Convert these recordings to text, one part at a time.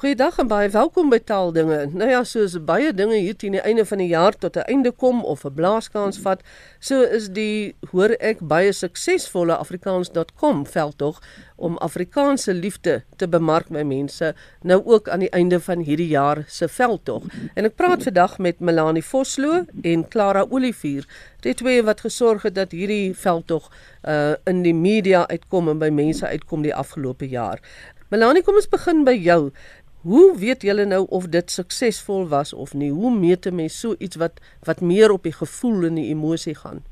Goeiedag en baie welkom by Taaldinge. Nou ja, soos baie dinge hier teen die einde van die jaar tot 'n einde kom of 'n blaaskans vat, so is die hoor ek baie suksesvolle afrikaans.com veldtog om Afrikaanse liefde te bemark by mense nou ook aan die einde van hierdie jaar se veldtog. En ek praat vandag met Melanie Vosloo en Clara Olivier, die twee wat gesorg het dat hierdie veldtog uh in die media uitkom en by mense uitkom die afgelope jaar. Melanie, kom ons begin by jou. Hoe weet julle nou of dit suksesvol was of nie? Hoe meet 'n mens so iets wat wat meer op die gevoel en die emosie gaan?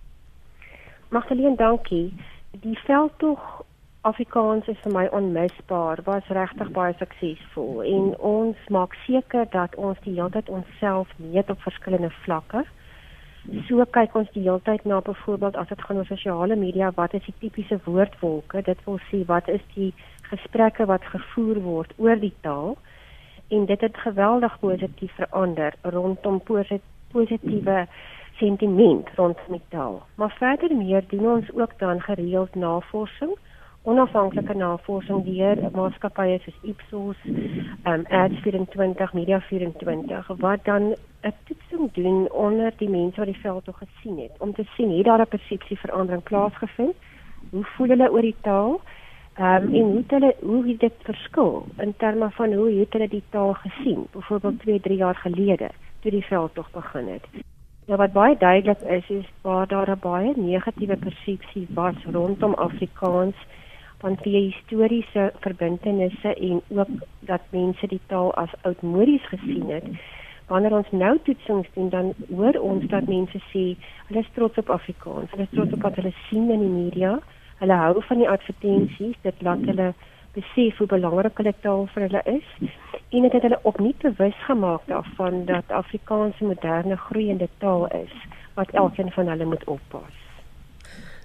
Magdalene, dankie. Die veldtog Afrikaans is vir my onmisbaar. Was regtig baie suksesvol en ons maak seker dat ons die hele tyd onsself meet op verskillende vlakke. So kyk ons die hele tyd na byvoorbeeld as dit gaan oor sosiale media, wat is die tipiese woordwolke? Dit wil sê wat is die gesprekke wat gevoer word oor die taal? En dit het geweldig positief verander rondom positiewe sentiment rondom die taal. Maar verder meer doen ons ook dan gereeld navorsing, onafhanklike navorsing deur maatskappye soos Ipsos, um Ads24, Media24 wat dan 'n toetsing doen onder die mense wat die veld tog gesien het om te sien het daar 'n persepsieverandering plaasgevind. Hoe voel hulle oor die taal? Ehm um, en hoe hulle hoe het dit verskil in terme van hoe het hulle die taal gesien? Byvoorbeeld 2, 3 jaar gelede toe die veldtog begin het. Nou wat baie duidelik is is waar daar 'n baie negatiewe persepsie was rondom Afrikaans van via historiese verbintenisse en ook dat mense die taal as oudmodies gesien het. Wanneer ons nou toetsings doen dan hoor ons dat mense sê hulle is trots op Afrikaans. Hulle is trots op wat hulle sien in die media. Hulle hou van die advertensies, dit laat hulle besef hoe belangrik hulle taal vir hulle is en dit het hulle opnuut bewus gemaak daarvan dat Afrikaans 'n moderne groeiende taal is wat elkeen van hulle moet oppas.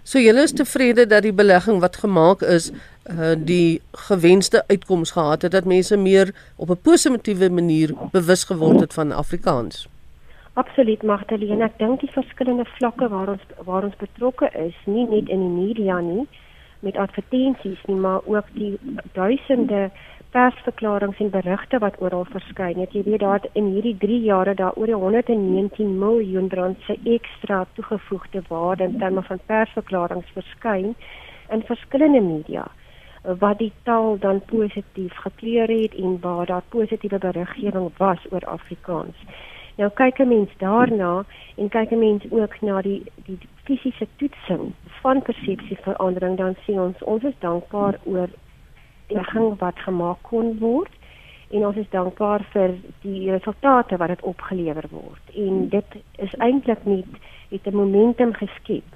So julle is tevrede dat die belegging wat gemaak is uh die gewenste uitkoms gehad het dat mense meer op 'n positiewe manier bewus geword het van Afrikaans. Absoluut Magdalene, ek dink die verskillende vlakke waar ons waar ons betrokke is, nie net in die media nie met advertensies nie, maar ook die duisende persverklaringe en berigte wat oral verskyn. Het jy weet daar in hierdie 3 jare daar oor 119 miljoen rand se ekstra toegevoegde waarde in terme van persverklaringe verskyn in verskillende media wat die taal dan positief gekleur het en waar daar positiewe beriggewing was oor Afrikaans. Nou kyk 'n mens daarna en kyk 'n mens ook na die die fisiese toetsing van persepsieverandering dan sien ons ons is dankbaar oor die gang wat gemaak kon word en ons is dankbaar vir die resultate wat dit opgelewer word en dit is eintlik nie het 'n momentum geskep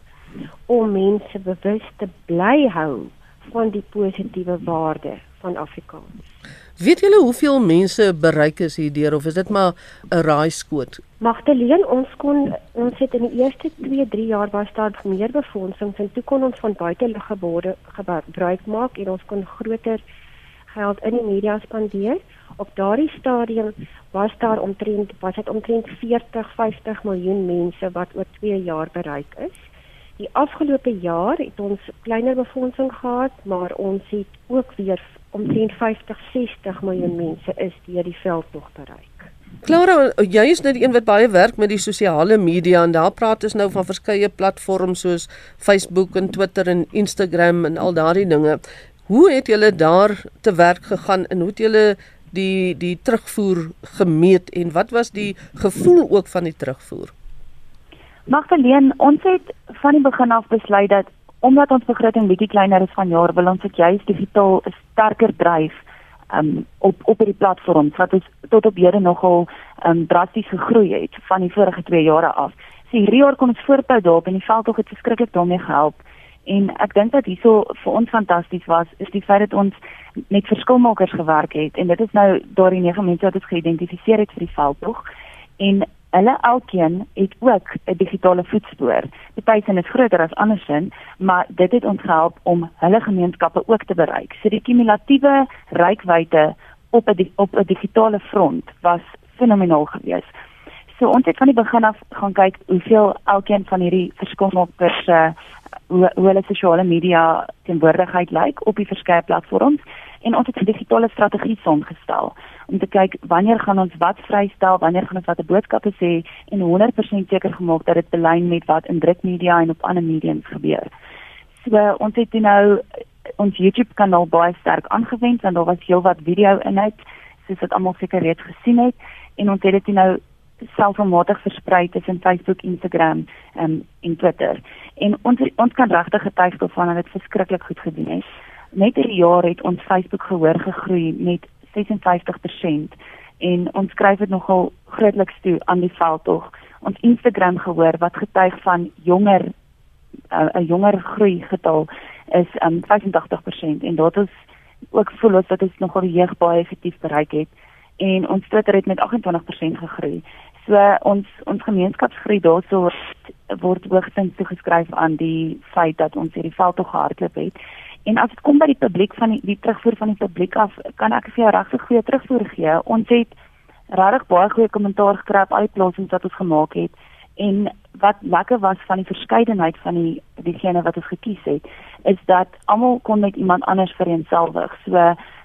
om mense bewus te bly hou van die positiewe waarde van Afrikaans. Weet julle hoeveel mense bereik is hierdeur of is dit maar 'n raaiskoot? Magdalene, ons kon ons het in die eerste 2-3 jaar was daar meer befondsings en toe kon ons van buitelug geborde gebruik maak en ons kon groter geld in die media spandeer. Op daardie stadium was daar omtrent was dit omtrent 40-50 miljoen mense wat oor 2 jaar bereik is. Die afgelope jaar het ons kleiner befondsing gehad, maar ons het ook weer omtrent 50-60 miljoen mense is deur die veldtog bereik. Clara, jy is net een wat baie werk met die sosiale media en daar praat ons nou van verskeie platforms soos Facebook en Twitter en Instagram en al daardie dinge. Hoe het julle daar te werk gegaan en hoe het julle die die terugvoer gemeet en wat was die gevoel ook van die terugvoer? Magdalene, ons het van die begin af besluit dat omdat ons begroting bietjie kleiner is van jaar, wil ons dit juist digitaal sterker dryf um op op hierdie platforms wat ons tot op hede nogal um drasties gegroei het van die vorige 2 jare af. Hierdie jaar kom ons voortbou daarop en die veld het verskriklik daarmee gehelp. En ek dink dat hierso vir ons fantasties was is die feit dat ons met verskilmakers gewerk het en dit is nou daardie nege mense wat ons geïdentifiseer het vir die veldtog en hulle elkeen het ook 'n digitale voetspoor. Die pysin is groter as andersin, maar dit het ons gehelp om hulle gemeenskappe ook te bereik. So die kumulatiewe rykwyte op 'n op 'n digitale front was fenomenaal geweest. So ons het van die begin af gaan kyk hoeveel elkeen van hierdie verskillende perse hoe, hoe hulle sosiale media teenwoordigheid lyk op die verskeie platforms en ons het 'n digitale strategie saamgestel om te kyk wanneer gaan ons wat vrystel, wanneer gaan ons watter boodskappe sê en 100% seker gemaak dat dit belyn met wat in drukmedia en op ander mediums gebeur. So ons het nou ons YouTube kanaal baie sterk aangewend want daar was heelwat video inhoud soos wat almal seker reeds gesien het en ons het dit nou selfmatig versprei tussen Facebook, Instagram um, en Twitter. En ons ons kan regtig getuig daarvan dat dit verskriklik goed gedoen het. Net in 'n jaar het ons Facebook gehoor gegroei met 56% en ons skryf dit nogal grootliks toe aan die veldtog. Ons Instagram gehoor wat getuig van jonger uh, 'n uh, jonger groei getal is um 85% en dit is ook voel ons dat ons nogal jeug baie effektief bereik het en ons Twitter het met 28% gegroei. So ons ons gemeenskapsgroei daarso word, hoogstens toegeskryf aan die feit dat ons hierdie veld tog gehardloop het. En as dit kom by die publiek van die, die terugvoer van die publiek af, kan ek vir jou regtig goeie terugvoer gee. Ons het regtig baie goeie kommentaar gekry op al die plasings wat ons gemaak het en wat lekker was van die verskeidenheid van die diegene wat ons gekies het is dat almal kon met iemand anders vereenselwig. So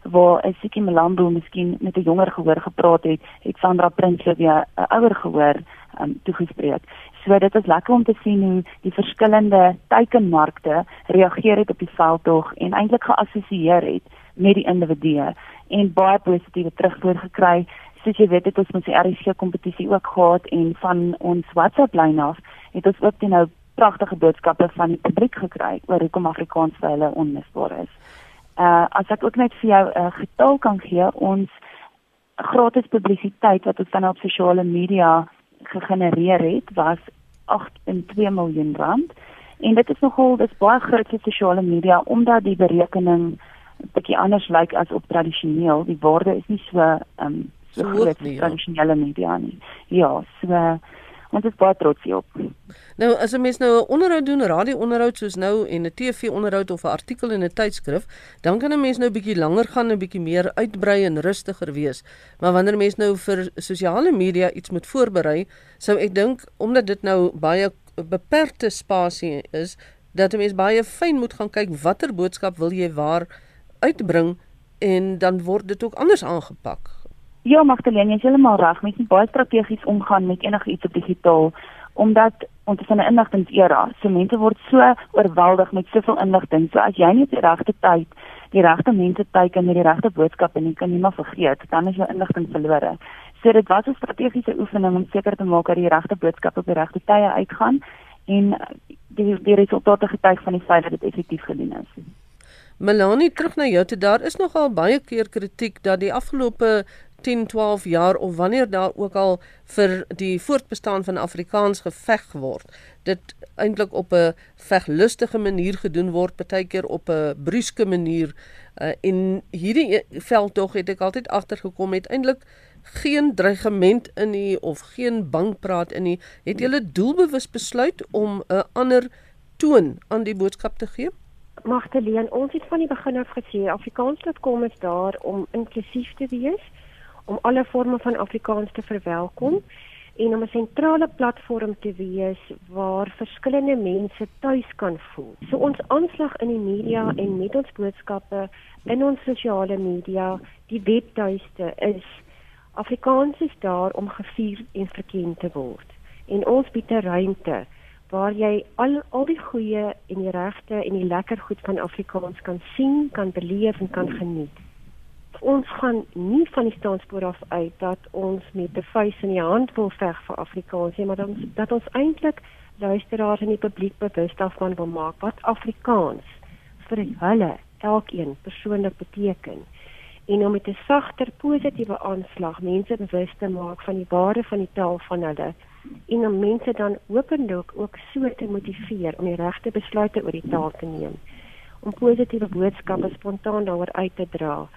waar 'n Siki Melambo miskien met 'n jonger gehoor gepraat het, het Sandra Prinsloo weer 'n ouer gehoor um, toegespreek. So dit is lekker om te sien hoe die verskillende teikenmarkte reageer het op die veldtog en eintlik geassosieer het met die individue en baie positiewe terugvoer gekry soos jy weet het ons ons RSG kompetisie ook gehad en van ons WhatsApp lyn af het ons ook nou pragtige boodskappe van die publiek gekry oor hoekom Afrikaans vir hulle onmisbaar is. Uh as ek ook net vir jou 'n uh, getal kan gee, ons gratis publisiteit wat ons dan op sosiale media gegenereer het was 8.2 miljoen rand. En dit is nogal dis baie groot vir sosiale media omdat die berekening 'n bietjie anders lyk as op tradisioneel. Die waarde is nie so um so groot nie, ja. tradisionele media nie. Ja, so ons is baie trots hierop. Nou as 'n mens nou 'n onderhoud doen, 'n radio-onderhoud soos nou en 'n TV-onderhoud of 'n artikel in 'n tydskrif, dan kan 'n mens nou 'n bietjie langer gaan en 'n bietjie meer uitbrei en rustiger wees. Maar wanneer mens nou vir sosiale media iets moet voorberei, sou ek dink omdat dit nou baie beperkte spasie is, dat 'n mens baie fyn moet gaan kyk watter boodskap wil jy waar uitbring en dan word dit ook anders aangepak. Ja, Magdalene, jy is heeltemal reg. Mens moet baie strategies omgaan met enigiets op digitaal omdat ons is in 'n inligtingera. So mense word so oorweldig met soveel inligting. So as jy nie die regte tyd, die regte mense teiken met die regte boodskappe nie, kan jy maar vergeet, dan is jou inligting verlore. So dit was 'n strategiese oefening om seker te maak dat die regte boodskappe op die regte tye uitgaan en die die resultate getuig van die feit dat dit effektief gedoen is. Melanie, terug na jou toe. Daar is nogal baie keer kritiek dat die afgelope 10, 12 jaar of wanneer daar ook al vir die voortbestaan van Afrikaans geveg word, dit eintlik op 'n veglustige manier gedoen word, partykeer op 'n bruske manier. Uh, en hierdie veld tog het ek altyd agtergekom met eintlik geen dreigement in nie of geen bangpraat in nie. Het julle doelbewus besluit om 'n ander toon aan die boodskap te gee? Magteleen, ons het van die begin af gesê Afrikaans.com is daar om inklusief te wees om alle forme van Afrikaans te verwelkom en om 'n sentrale platform te wees waar verskillende mense tuis kan voel. So ons aanslag in die media en met ons boodskappe in ons sosiale media, die webtuiste is Afrikaans is daar om gevier en verken te word. En ons bied 'n ruimte waar jy al al die goeie en die regte en die lekker goed van Afrikaans kan sien, kan beleef en kan geniet ons gaan nie van die standspoor af uit dat ons met 'n vuis in die hand wil veg vir Afrikaans nie, maar dat ons dat ons eintlik luisteraars en die publiek bewus daarvan wil maak wat Afrikaans vir hulle elkeen persoonlik beteken. En om met 'n sagter positiewe aanslag mense bewus te maak van die waarde van die taal van hulle en om mense dan openlik ook so te motiveer om die regte besluite oor die taal te neem. Om positiewe boodskappe spontaan daaroor uit te dra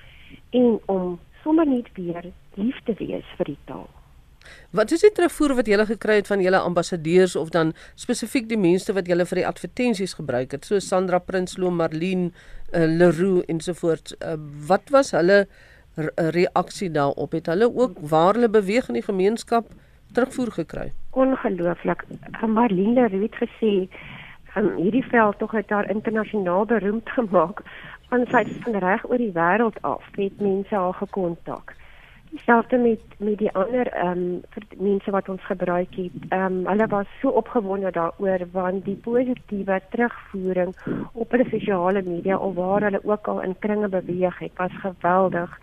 en om sommer net weer lief te wees vir die taal. Wat is die terugvoer wat julle gekry het van julle ambassadeurs of dan spesifiek die mense wat julle vir die advertensies gebruik het, so Sandra Prinsloo, Marlene uh, Leroux ensovoorts. Uh, wat was hulle reaksie daarop? Het hulle ook waar hulle beweeg in die gemeenskap terugvoer gekry? Ongelooflik. Marlene Leroux het gesê um, hierdie veld tog het daar internasionaal beroemd gemaak van sy van reg oor die wêreld af het mense haar gekontak. Selfs met met die ander ehm um, mense wat ons gebruik het. Ehm um, hulle was so opgewonde daaroor want die positiewe terugvoering op hulle sosiale media of waar hulle ook al in kringe beweeg het, was geweldig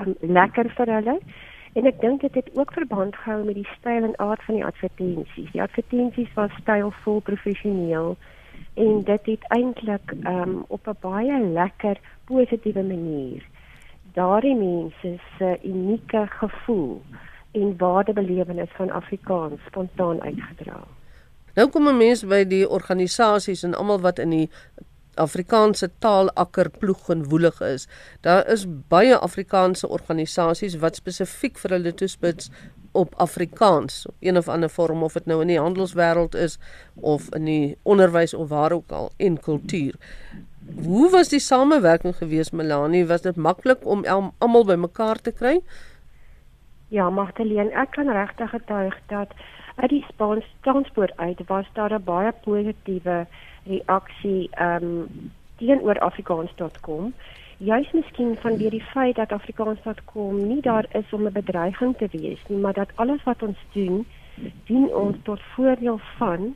um, lekker vir hulle. En ek dink dit het ook verband gehou met die styl en aard van die advertensies. Die advertensies was stylvol, professioneel en dit het eintlik um, op 'n baie lekker positiewe manier daardie mense se unieke gevoel en waardebelewenis van Afrikaans spontaan uitgedra. Nou kom 'n mens by die organisasies en almal wat in die Afrikaanse taalakker ploeg en woelig is. Daar is baie Afrikaanse organisasies wat spesifiek vir hulle toespits op Afrikaans op een of ander vorm of dit nou in die handelswêreld is of in die onderwys of waar ook al en kultuur. Hoe was die samewerking gewees Melanie? Was dit maklik om almal bymekaar te kry? Ja, Magdalene, ek kan regtig getuig dat uit die Spaans transport uit was daar 'n baie positiewe reaksie ehm um, teenoor afrikaans.com. Juist miskien vanweer die feit dat afrikaans.com nie daar is om 'n bedreiging te wees nie, maar dat alles wat ons doen, dien ons tot voordeel van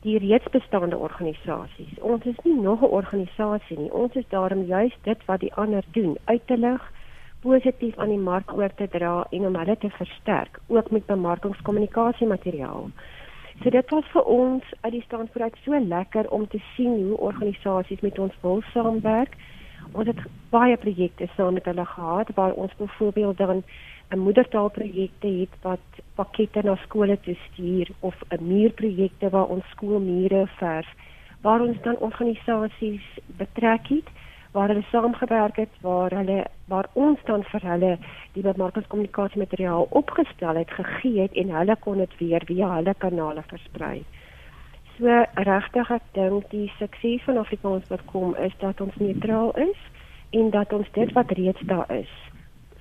die reeds bestaande organisasies. Ons is nie nog 'n organisasie nie. Ons is daarom juist dit wat die ander doen, uit te lig, positief aan die mark oor te dra en om hulle te versterk, ook met bemarkingskommunikasiemateriaal. So dit was vir ons uit die standpunt uit so lekker om te sien hoe organisasies met ons wil saamwerk. Ons het baie projekte saam met hulle gehad waar ons byvoorbeeld dan 'n moedertaalprojekte het wat pakkette na skole toe stuur of 'n muurprojekte waar ons skoolmure verf waar ons dan organisasies betrek het waar hulle saamgewerk het waar hulle waar ons dan vir hulle die bemarkingskommunikasie materiaal opgestel het gegee het en hulle kon dit weer via hulle kanale versprei. So regtig ek dink die sukses van Afrikaans.com is dat ons neutraal is en dat ons dit wat reeds daar is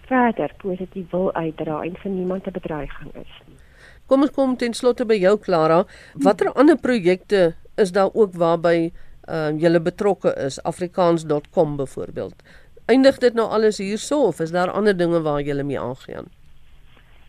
verder positief wil uitdra en vir niemand 'n bedreiging is nie. Kom ons kom ten slotte by jou Clara. Watter ander projekte is daar ook waarby uh julle betrokke is? afrikaans.com byvoorbeeld. Eindig dit nou alles hierso of is daar ander dinge waar julle mee aangaan?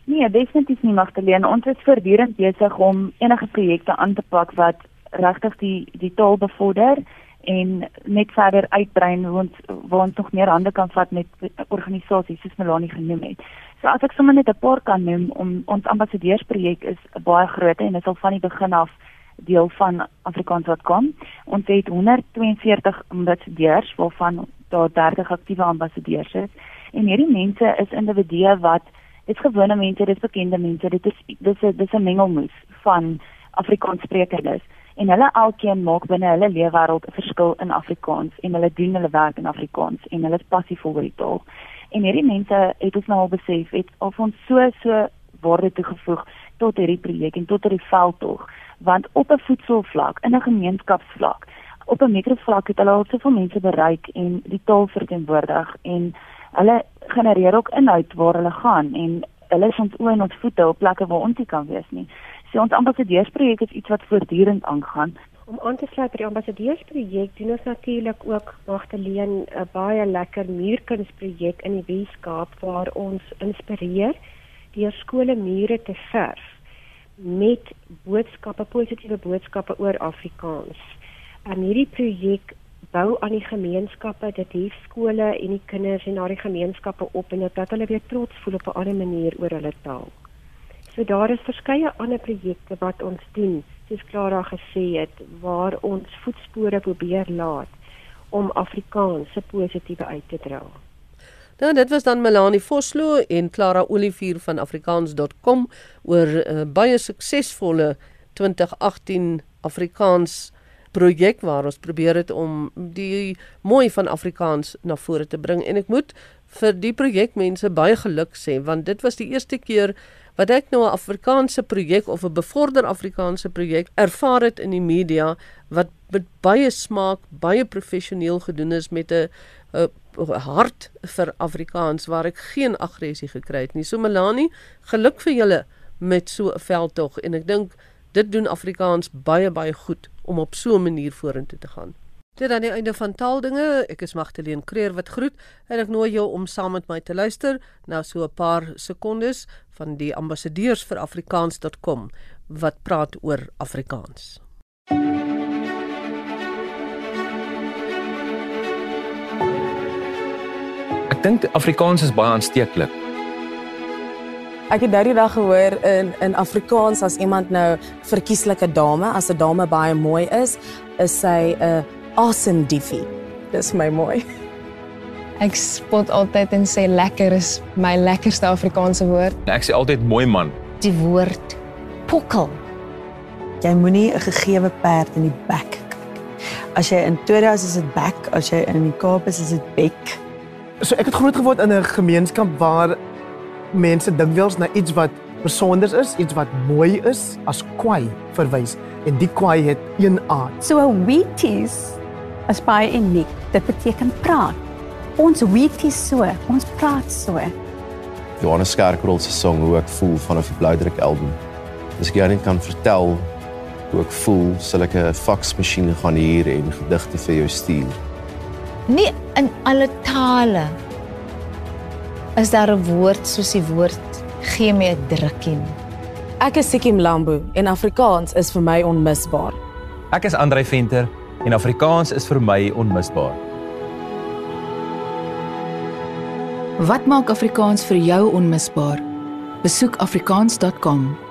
Nee, definitief nie Magdalene. Ons is voortdurend besig om enige projekte aan te pak wat regtig die die taal bevorder en net verder uitbrei ons waar ons nog meer hande kan vat met organisasies soos Melanie genoem het. So as ek sommer net 'n paar kan noem om ons ambassadeursprojek is baie groot en dit is al van die begin af deel van afrikaans.com. Ons het 142 ambassadeurs waarvan daar 30 aktiewe ambassadeurs is en hierdie mense is individue wat dit's gewone mense, dit's bekende mense, dit is dis 'n dis 'n mengelmoes van Afrikaanssprekendes en hulle elkeen maak binne hulle leefwêreld 'n verskil in Afrikaans en hulle doen hulle werk in Afrikaans en hulle is passief oor die taal. En hierdie mense het ons nou al besef het of ons so so waarde toegevoeg tot hierdie projek en tot hierdie veldtog want op 'n voedselvlak, in 'n gemeenskapsvlak, op 'n mikrovlak het hulle al soveel mense bereik en die taal verteenwoordig en hulle genereer ook inhoud waar hulle gaan en hulle is ons oë en ons voete op plekke waar ons nie kan wees nie. So ons ambassadeursprojek is iets wat voortdurend aangaan. Om aan te sluit by die ambassadeursprojek doen ons natuurlik ook Magdalene 'n baie lekker muurkunsprojek in die Weskaap waar ons inspireer deur skole mure te verf met boodskappe, positiewe boodskappe oor Afrikaans. En hierdie projek bou aan die gemeenskappe, dit hef skole en die kinders en na die gemeenskappe op en dat hulle weer trots voel op 'n ander manier oor hulle taal. So daar is verskeie ander projekte wat ons doen, soos Clara gesê het, waar ons voetspore probeer laat om Afrikaans se positiewe uit te dra. Nou dit was dan Melanie Vosloo en Clara Olivier van afrikaans.com oor uh, baie suksesvolle 2018 Afrikaans projek waar ons probeer het om die mooi van Afrikaans na vore te bring en ek moet vir die projek mense baie geluk sê want dit was die eerste keer wat ek nou 'n Afrikaanse projek of 'n bevorder Afrikaanse projek ervaar het in die media wat met baie smaak, baie professioneel gedoen is met 'n hart vir Afrikaans waar ek geen aggressie gekry het nie. So Melanie, geluk vir julle met so 'n veldtog en ek dink dit doen Afrikaans baie baie goed om op so 'n manier vorentoe te gaan. Dit aan die einde van taaldinge. Ek is Magdalene Creer wat groet en ek nooi jou om saam met my te luister na so 'n paar sekondes van die ambassadeurs vir afrikaans.com wat praat oor Afrikaans. Ek dink Afrikaans is baie aansteeklik. Ek het nou die dag gehoor in in Afrikaans as iemand nou verkieslike dame, as 'n dame baie mooi is, is sy 'n awesome diefie. Dis my mooi. Ek spot altyd en sê lekker is my lekkerste Afrikaanse woord. Ek sê altyd mooi man. Die woord pokkel. Jy moenie 'n gegeewe perd in die bek kyk. As jy in Pretoria is, is dit bek, as jy in die Kaap is, is dit bek. So ek het groot geword in 'n gemeenskap waar mense dikwels na iets wat besonder is, iets wat mooi is as kwai verwys en die kwai het een aard. So 'n wheaties is baie uniek. Dit beteken praat. Ons wheaties so, ons praat so. Johannes Skerkrol se song hoe ek voel vanaf die Bloudruk album. As ek jou net kan vertel hoe ek voel, sal ek 'n faksmasjien gaan hier en gedigte vir jou stuur. Nie in alle tale is daar 'n woord soos die woord gee my 'n drukkie. Ek is Sikkim Lambo en Afrikaans is vir my onmisbaar. Ek is Andrei Venter en Afrikaans is vir my onmisbaar. Wat maak Afrikaans vir jou onmisbaar? Besoek afrikaans.com